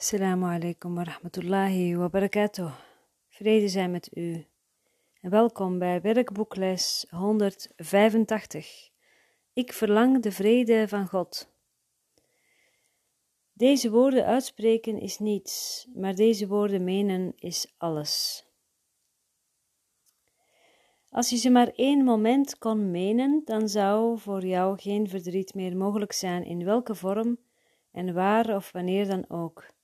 Assalamu alaikum wa rahmatullahi wa barakatuh. Vrede zijn met u. En welkom bij werkboekles 185. Ik verlang de vrede van God. Deze woorden uitspreken is niets, maar deze woorden menen is alles. Als je ze maar één moment kon menen, dan zou voor jou geen verdriet meer mogelijk zijn in welke vorm en waar of wanneer dan ook.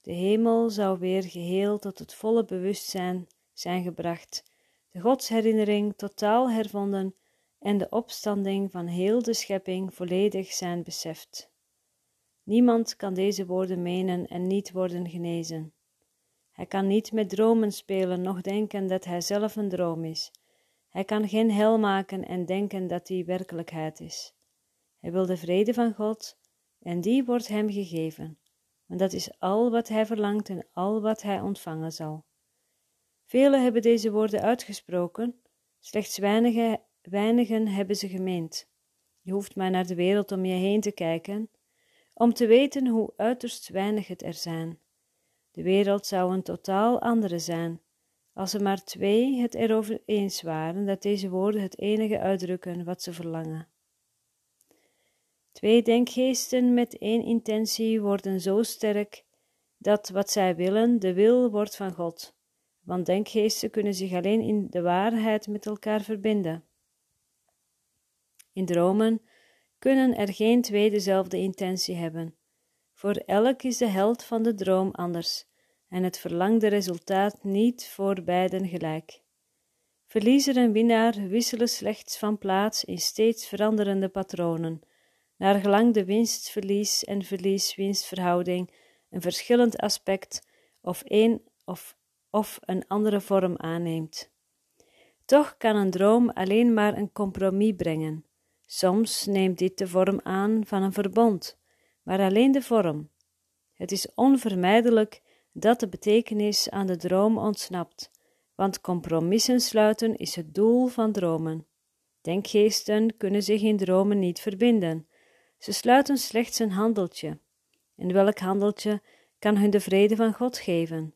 De hemel zou weer geheel tot het volle bewustzijn zijn gebracht, de godsherinnering totaal hervonden en de opstanding van heel de schepping volledig zijn beseft. Niemand kan deze woorden menen en niet worden genezen. Hij kan niet met dromen spelen, noch denken dat hij zelf een droom is. Hij kan geen hel maken en denken dat die werkelijkheid is. Hij wil de vrede van God en die wordt hem gegeven want dat is al wat hij verlangt en al wat hij ontvangen zal. Velen hebben deze woorden uitgesproken, slechts weinige, weinigen hebben ze gemeend. Je hoeft maar naar de wereld om je heen te kijken, om te weten hoe uiterst weinig het er zijn. De wereld zou een totaal andere zijn, als er maar twee het erover eens waren dat deze woorden het enige uitdrukken wat ze verlangen. Twee denkgeesten met één intentie worden zo sterk dat wat zij willen de wil wordt van God, want denkgeesten kunnen zich alleen in de waarheid met elkaar verbinden. In dromen kunnen er geen twee dezelfde intentie hebben. Voor elk is de held van de droom anders en het verlangde resultaat niet voor beiden gelijk. Verliezer en winnaar wisselen slechts van plaats in steeds veranderende patronen naar gelang de winst-verlies en verlies-winstverhouding een verschillend aspect of een of, of een andere vorm aanneemt. Toch kan een droom alleen maar een compromis brengen. Soms neemt dit de vorm aan van een verbond, maar alleen de vorm. Het is onvermijdelijk dat de betekenis aan de droom ontsnapt, want compromissen sluiten is het doel van dromen. Denkgeesten kunnen zich in dromen niet verbinden, ze sluiten slechts een handeltje. En welk handeltje kan hun de vrede van God geven?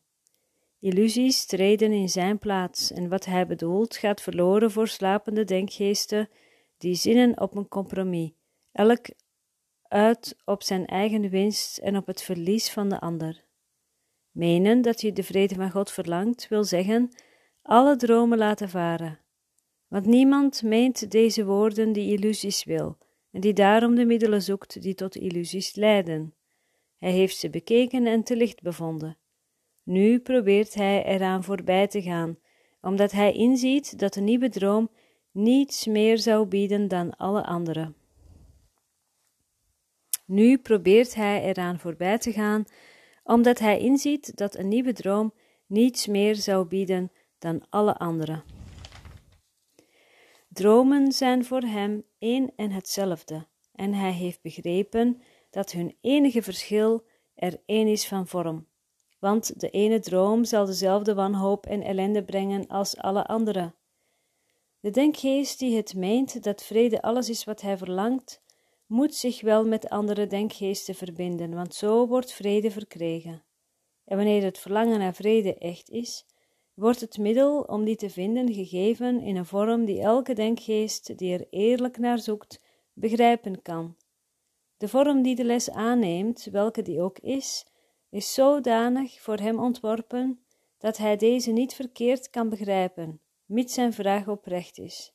Illusies treden in zijn plaats en wat hij bedoelt gaat verloren voor slapende denkgeesten die zinnen op een compromis, elk uit op zijn eigen winst en op het verlies van de ander. Menen dat je de vrede van God verlangt, wil zeggen alle dromen laten varen. Want niemand meent deze woorden die illusies wil, en die daarom de middelen zoekt die tot illusies leiden. Hij heeft ze bekeken en te licht bevonden. Nu probeert hij eraan voorbij te gaan, omdat hij inziet dat de nieuwe droom niets meer zou bieden dan alle andere. Nu probeert hij eraan voorbij te gaan, omdat hij inziet dat een nieuwe droom niets meer zou bieden dan alle andere. Dromen zijn voor hem één en hetzelfde, en hij heeft begrepen dat hun enige verschil er één is van vorm. Want de ene droom zal dezelfde wanhoop en ellende brengen als alle andere. De denkgeest die het meent dat vrede alles is wat hij verlangt, moet zich wel met andere denkgeesten verbinden, want zo wordt vrede verkregen. En wanneer het verlangen naar vrede echt is, wordt het middel om die te vinden gegeven in een vorm die elke denkgeest die er eerlijk naar zoekt, begrijpen kan. De vorm die de les aanneemt, welke die ook is, is zodanig voor hem ontworpen dat hij deze niet verkeerd kan begrijpen, mits zijn vraag oprecht is.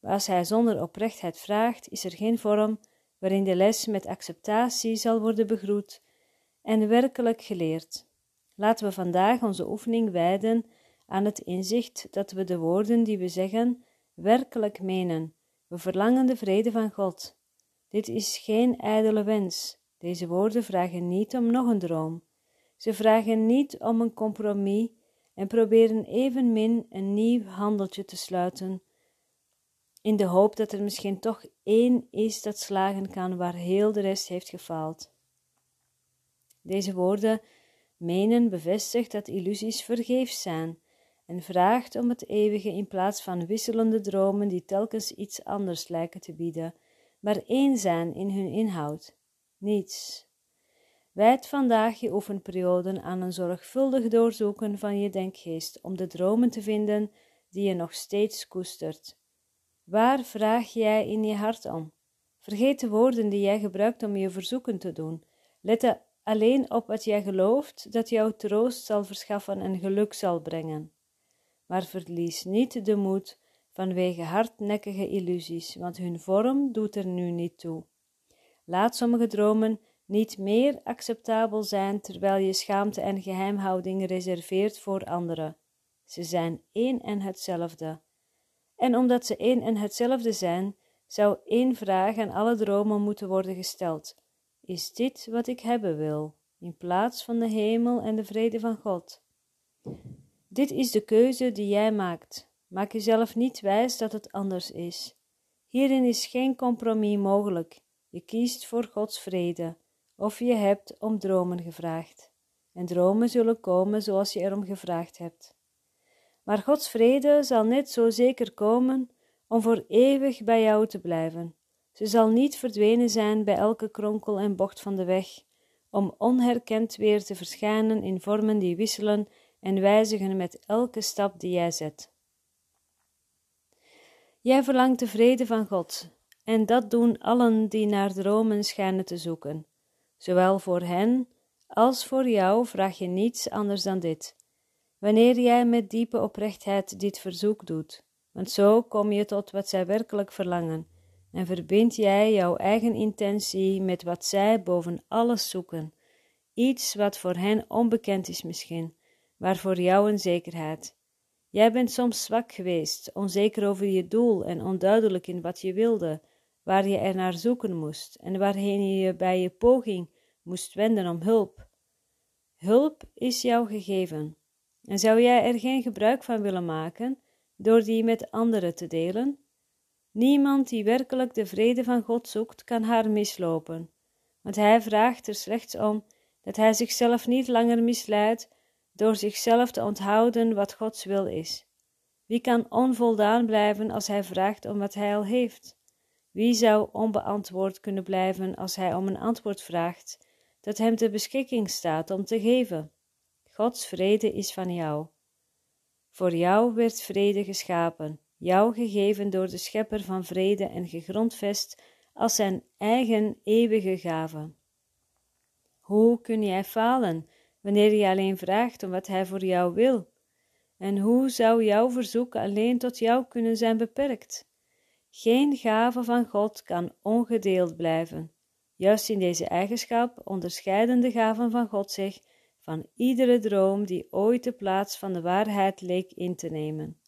Maar als hij zonder oprechtheid vraagt, is er geen vorm waarin de les met acceptatie zal worden begroet en werkelijk geleerd. Laten we vandaag onze oefening wijden aan het inzicht dat we de woorden die we zeggen werkelijk menen. We verlangen de vrede van God. Dit is geen ijdele wens. Deze woorden vragen niet om nog een droom. Ze vragen niet om een compromis en proberen evenmin een nieuw handeltje te sluiten, in de hoop dat er misschien toch één is dat slagen kan waar heel de rest heeft gefaald. Deze woorden menen bevestigt dat illusies vergeefs zijn en vraagt om het eeuwige in plaats van wisselende dromen die telkens iets anders lijken te bieden, maar één zijn in hun inhoud, niets. Wijd vandaag je oefenperioden aan een zorgvuldig doorzoeken van je denkgeest om de dromen te vinden die je nog steeds koestert. Waar vraag jij in je hart om? Vergeet de woorden die jij gebruikt om je verzoeken te doen. Let alleen op wat jij gelooft dat jou troost zal verschaffen en geluk zal brengen. Maar verlies niet de moed vanwege hardnekkige illusies, want hun vorm doet er nu niet toe. Laat sommige dromen niet meer acceptabel zijn terwijl je schaamte en geheimhouding reserveert voor anderen. Ze zijn één en hetzelfde. En omdat ze één en hetzelfde zijn, zou één vraag aan alle dromen moeten worden gesteld: Is dit wat ik hebben wil, in plaats van de hemel en de vrede van God? Dit is de keuze die jij maakt. Maak jezelf niet wijs dat het anders is. Hierin is geen compromis mogelijk. Je kiest voor Gods vrede, of je hebt om dromen gevraagd. En dromen zullen komen zoals je erom gevraagd hebt. Maar Gods vrede zal net zo zeker komen om voor eeuwig bij jou te blijven. Ze zal niet verdwenen zijn bij elke kronkel en bocht van de weg, om onherkend weer te verschijnen in vormen die wisselen en wijzigen met elke stap die jij zet. Jij verlangt de vrede van God, en dat doen allen die naar dromen schijnen te zoeken. Zowel voor hen als voor jou vraag je niets anders dan dit. Wanneer jij met diepe oprechtheid dit verzoek doet, want zo kom je tot wat zij werkelijk verlangen, en verbind jij jouw eigen intentie met wat zij boven alles zoeken, iets wat voor hen onbekend is misschien, maar voor jou een zekerheid. Jij bent soms zwak geweest, onzeker over je doel en onduidelijk in wat je wilde, waar je er naar zoeken moest en waarheen je je bij je poging moest wenden om hulp. Hulp is jou gegeven. En zou jij er geen gebruik van willen maken door die met anderen te delen? Niemand die werkelijk de vrede van God zoekt, kan haar mislopen, want hij vraagt er slechts om dat hij zichzelf niet langer misleidt door zichzelf te onthouden wat Gods wil is. Wie kan onvoldaan blijven als hij vraagt om wat hij al heeft? Wie zou onbeantwoord kunnen blijven als hij om een antwoord vraagt dat hem te beschikking staat om te geven? Gods vrede is van jou. Voor jou werd vrede geschapen, jou gegeven door de Schepper van vrede en gegrondvest als zijn eigen eeuwige gave. Hoe kun jij falen wanneer je alleen vraagt om wat Hij voor jou wil? En hoe zou jouw verzoek alleen tot jou kunnen zijn beperkt? Geen gave van God kan ongedeeld blijven. Juist in deze eigenschap onderscheiden de gaven van God zich van iedere droom die ooit de plaats van de waarheid leek in te nemen.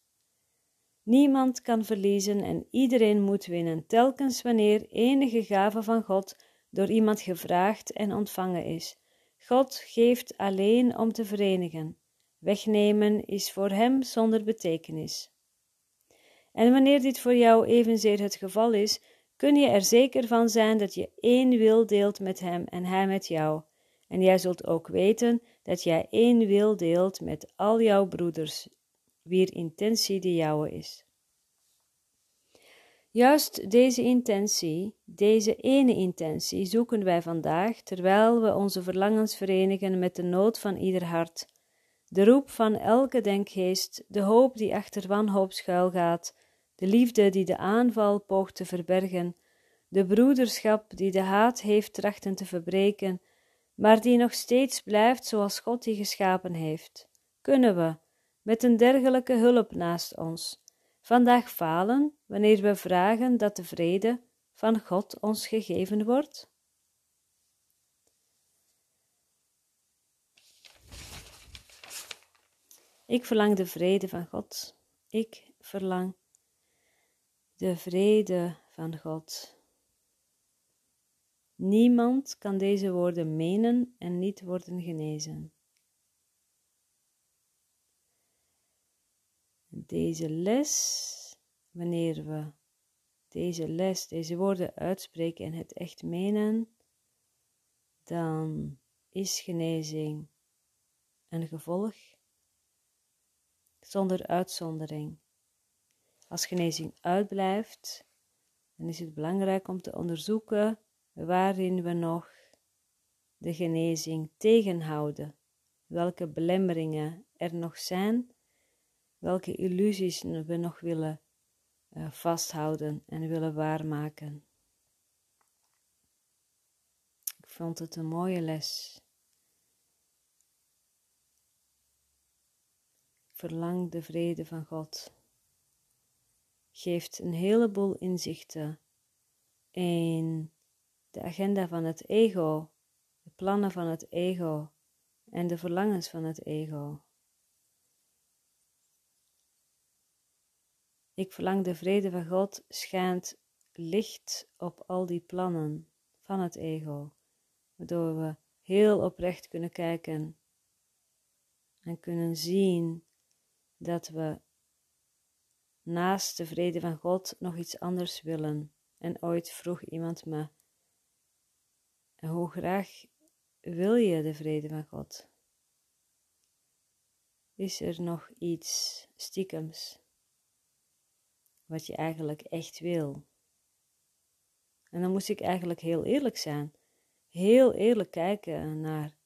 Niemand kan verliezen en iedereen moet winnen, telkens wanneer enige gave van God door iemand gevraagd en ontvangen is. God geeft alleen om te verenigen. Wegnemen is voor hem zonder betekenis. En wanneer dit voor jou evenzeer het geval is, kun je er zeker van zijn dat je één wil deelt met hem en hij met jou. En jij zult ook weten dat jij één wil deelt met al jouw broeders, wier intentie de jouwe is. Juist deze intentie, deze ene intentie, zoeken wij vandaag terwijl we onze verlangens verenigen met de nood van ieder hart, de roep van elke denkgeest, de hoop die achter wanhoop schuilgaat, de liefde die de aanval poogt te verbergen, de broederschap die de haat heeft trachten te verbreken, maar die nog steeds blijft zoals God die geschapen heeft. Kunnen we, met een dergelijke hulp naast ons, vandaag falen wanneer we vragen dat de vrede van God ons gegeven wordt? Ik verlang de vrede van God. Ik verlang de vrede van God. Niemand kan deze woorden menen en niet worden genezen. Deze les, wanneer we deze les, deze woorden uitspreken en het echt menen, dan is genezing een gevolg zonder uitzondering. Als genezing uitblijft, dan is het belangrijk om te onderzoeken waarin we nog de genezing tegenhouden, welke belemmeringen er nog zijn, welke illusies we nog willen uh, vasthouden en willen waarmaken. Ik vond het een mooie les. Verlang de vrede van God. Geeft een heleboel inzichten in de agenda van het ego, de plannen van het ego en de verlangens van het ego. Ik verlang de vrede van God schijnt licht op al die plannen van het ego, waardoor we heel oprecht kunnen kijken en kunnen zien dat we naast de vrede van God nog iets anders willen. En ooit vroeg iemand me: Hoe graag wil je de vrede van God? Is er nog iets stiekems wat je eigenlijk echt wil? En dan moest ik eigenlijk heel eerlijk zijn, heel eerlijk kijken naar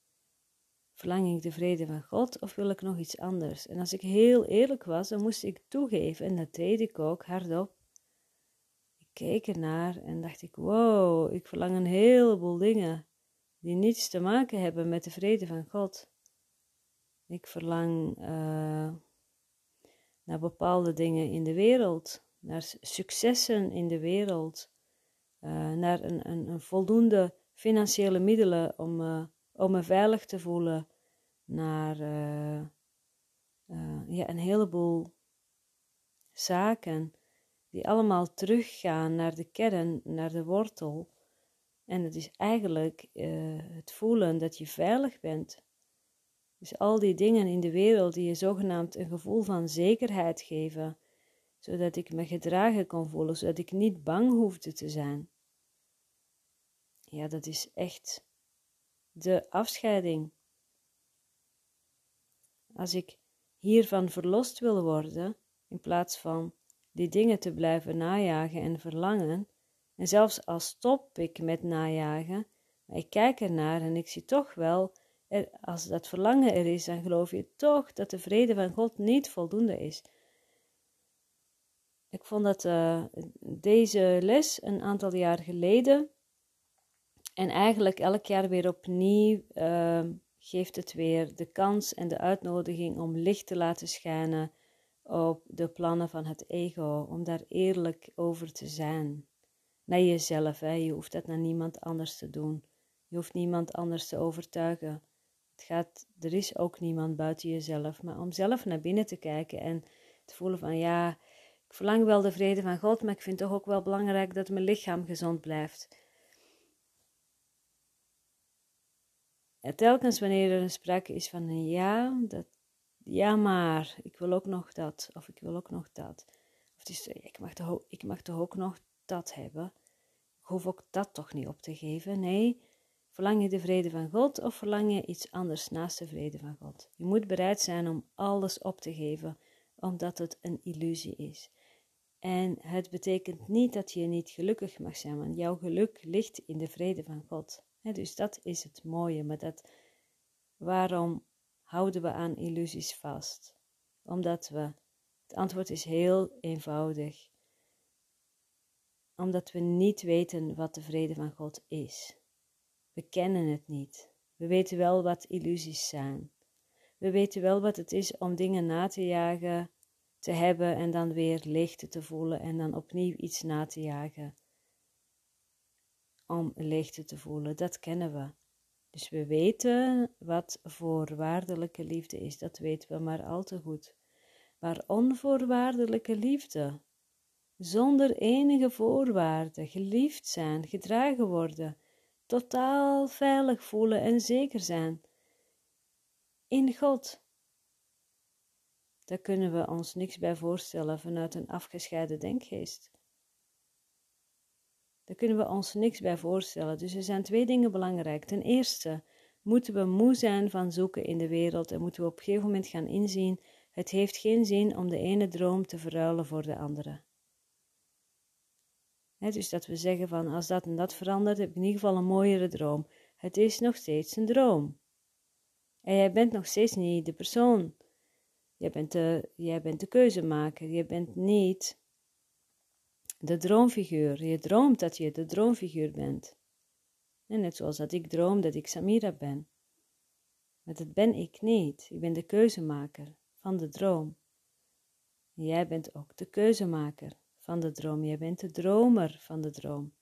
Verlang ik de vrede van God of wil ik nog iets anders? En als ik heel eerlijk was, dan moest ik toegeven, en dat deed ik ook hardop. Ik keek ernaar en dacht ik, wow, ik verlang een heleboel dingen die niets te maken hebben met de vrede van God. Ik verlang uh, naar bepaalde dingen in de wereld, naar successen in de wereld, uh, naar een, een, een, voldoende financiële middelen om, uh, om me veilig te voelen, naar uh, ja, een heleboel zaken die allemaal teruggaan naar de kern, naar de wortel. En het is eigenlijk het voelen dat je veilig bent. Dus al die dingen in de wereld die je zogenaamd een gevoel van zekerheid geven, zodat ik me gedragen kon voelen, zodat ik niet bang hoefde te zijn. Ja, dat is echt de afscheiding. Als ik hiervan verlost wil worden, in plaats van die dingen te blijven najagen en verlangen, en zelfs al stop ik met najagen, ik kijk ernaar en ik zie toch wel, als dat verlangen er is, dan geloof je toch dat de vrede van God niet voldoende is. Ik vond dat uh, deze les een aantal jaar geleden en eigenlijk elk jaar weer opnieuw uh, geeft het weer de kans en de uitnodiging om licht te laten schijnen op de plannen van het ego, om daar eerlijk over te zijn. Naar jezelf, hè. je hoeft dat naar niemand anders te doen. Je hoeft niemand anders te overtuigen. Het gaat, er is ook niemand buiten jezelf, maar om zelf naar binnen te kijken en te voelen van ja, ik verlang wel de vrede van God, maar ik vind toch ook wel belangrijk dat mijn lichaam gezond blijft. En telkens wanneer er een sprake is van een ja, dat, ja maar, ik wil ook nog dat, of ik wil ook nog dat. Of het is, ik, mag toch, ik mag toch ook nog dat hebben. Ik hoef ook dat toch niet op te geven. Nee, verlang je de vrede van God of verlang je iets anders naast de vrede van God? Je moet bereid zijn om alles op te geven, omdat het een illusie is. En het betekent niet dat je niet gelukkig mag zijn, want jouw geluk ligt in de vrede van God dus dat is het mooie, maar dat, waarom houden we aan illusies vast? Omdat we, het antwoord is heel eenvoudig, omdat we niet weten wat de vrede van God is. We kennen het niet. We weten wel wat illusies zijn. We weten wel wat het is om dingen na te jagen, te hebben en dan weer leegte te voelen en dan opnieuw iets na te jagen om leegte te voelen. Dat kennen we. Dus we weten wat voorwaardelijke liefde is. Dat weten we maar al te goed. Maar onvoorwaardelijke liefde, zonder enige voorwaarden, geliefd zijn, gedragen worden, totaal veilig voelen en zeker zijn in God. Daar kunnen we ons niks bij voorstellen vanuit een afgescheiden denkgeest. Daar kunnen we ons niks bij voorstellen. Dus er zijn twee dingen belangrijk. Ten eerste moeten we moe zijn van zoeken in de wereld en moeten we op een gegeven moment gaan inzien: het heeft geen zin om de ene droom te verruilen voor de andere. dus dat we zeggen van als dat en dat verandert, heb ik in ieder geval een mooiere droom. het is nog steeds een droom. En jij bent nog steeds niet de persoon. Jij bent de, jij bent de keuzemaker. Je bent niet de droomfiguur. Je droomt dat je de droomfiguur bent. En net zoals dat ik droom dat ik Samira ben. Maar dat ben ik niet. Ik ben de keuzemaker van de droom. Jij bent ook de keuzemaker van de droom. Jij bent de dromer van de droom.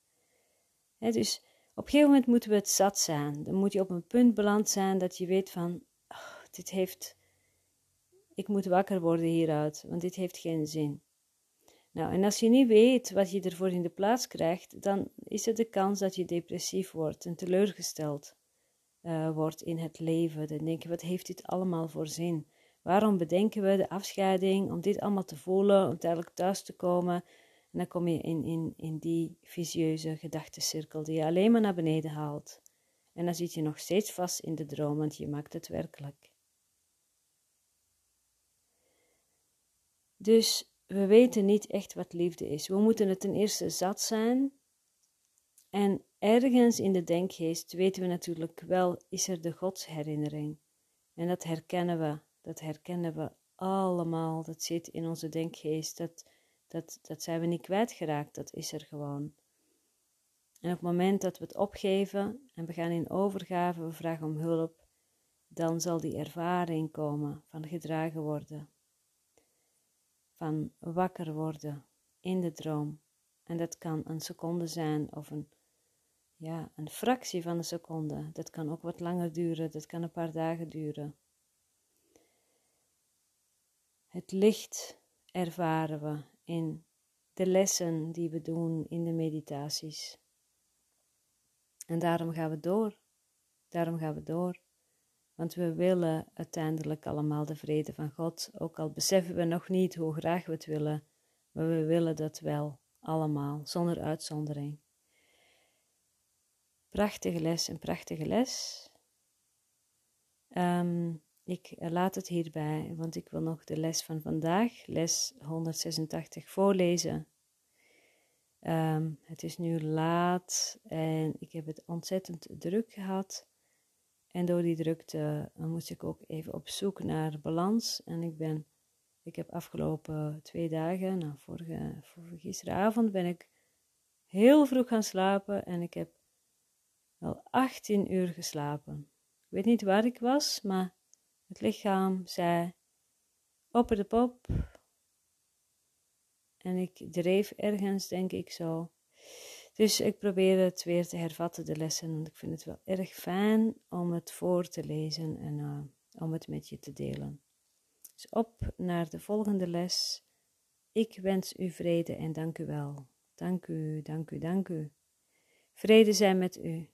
dus op een gegeven moment moeten we het zat zijn. Dan moet je op een punt beland zijn dat je weet van, dit heeft, ik moet wakker worden hieruit, want dit heeft geen zin. Nou, en als je niet weet wat je ervoor in de plaats krijgt, dan is er de kans dat je depressief wordt en teleurgesteld uh, wordt in het leven. Dan denk je, wat heeft dit allemaal voor zin? Waarom bedenken we de afscheiding om dit allemaal te voelen, om uiteindelijk thuis te komen? En dan kom je in, in, in die visieuze gedachtencirkel die je alleen maar naar beneden haalt. En dan zit je nog steeds vast in de droom, want je maakt het werkelijk. Dus we weten niet echt wat liefde is. We moeten het ten eerste zat zijn. En ergens in de denkgeest weten we natuurlijk wel, is er de godsherinnering. En dat herkennen we, dat herkennen we allemaal. Dat zit in onze denkgeest, dat, dat, dat zijn we niet kwijtgeraakt, dat is er gewoon. En op het moment dat we het opgeven en we gaan in overgave, we vragen om hulp, dan zal die ervaring komen van gedragen worden van wakker worden in de droom. En dat kan een seconde zijn of een, ja, een fractie van een seconde. Dat kan ook wat langer duren, dat kan een paar dagen duren. Het licht ervaren we in de lessen die we doen in de meditaties. En daarom gaan we door. Daarom gaan we door. Want we willen uiteindelijk allemaal de vrede van God, ook al beseffen we nog niet hoe graag we het willen, maar we willen dat wel allemaal, zonder uitzondering. Prachtige les, een prachtige les. Ehm, ik laat het hierbij, want ik wil nog de les van vandaag, les 186, voorlezen. Ehm, het is nu laat en ik heb het ontzettend druk gehad. En door die drukte moest ik ook even op zoek naar balans. En ik ben, ik heb afgelopen twee dagen, nou vorige, vorige gisteravond ben ik heel vroeg gaan slapen en ik heb wel 18 uur geslapen. Ik weet niet waar ik was, maar het lichaam zei op de pop. En ik dreef ergens, denk ik zo, dus ik probeer het weer te hervatten, de lessen. Want ik vind het wel erg fijn om het voor te lezen en uh, om het met je te delen. Dus op naar de volgende les. Ik wens u vrede en dank u wel. Dank u, dank u, dank u. Vrede zijn met u.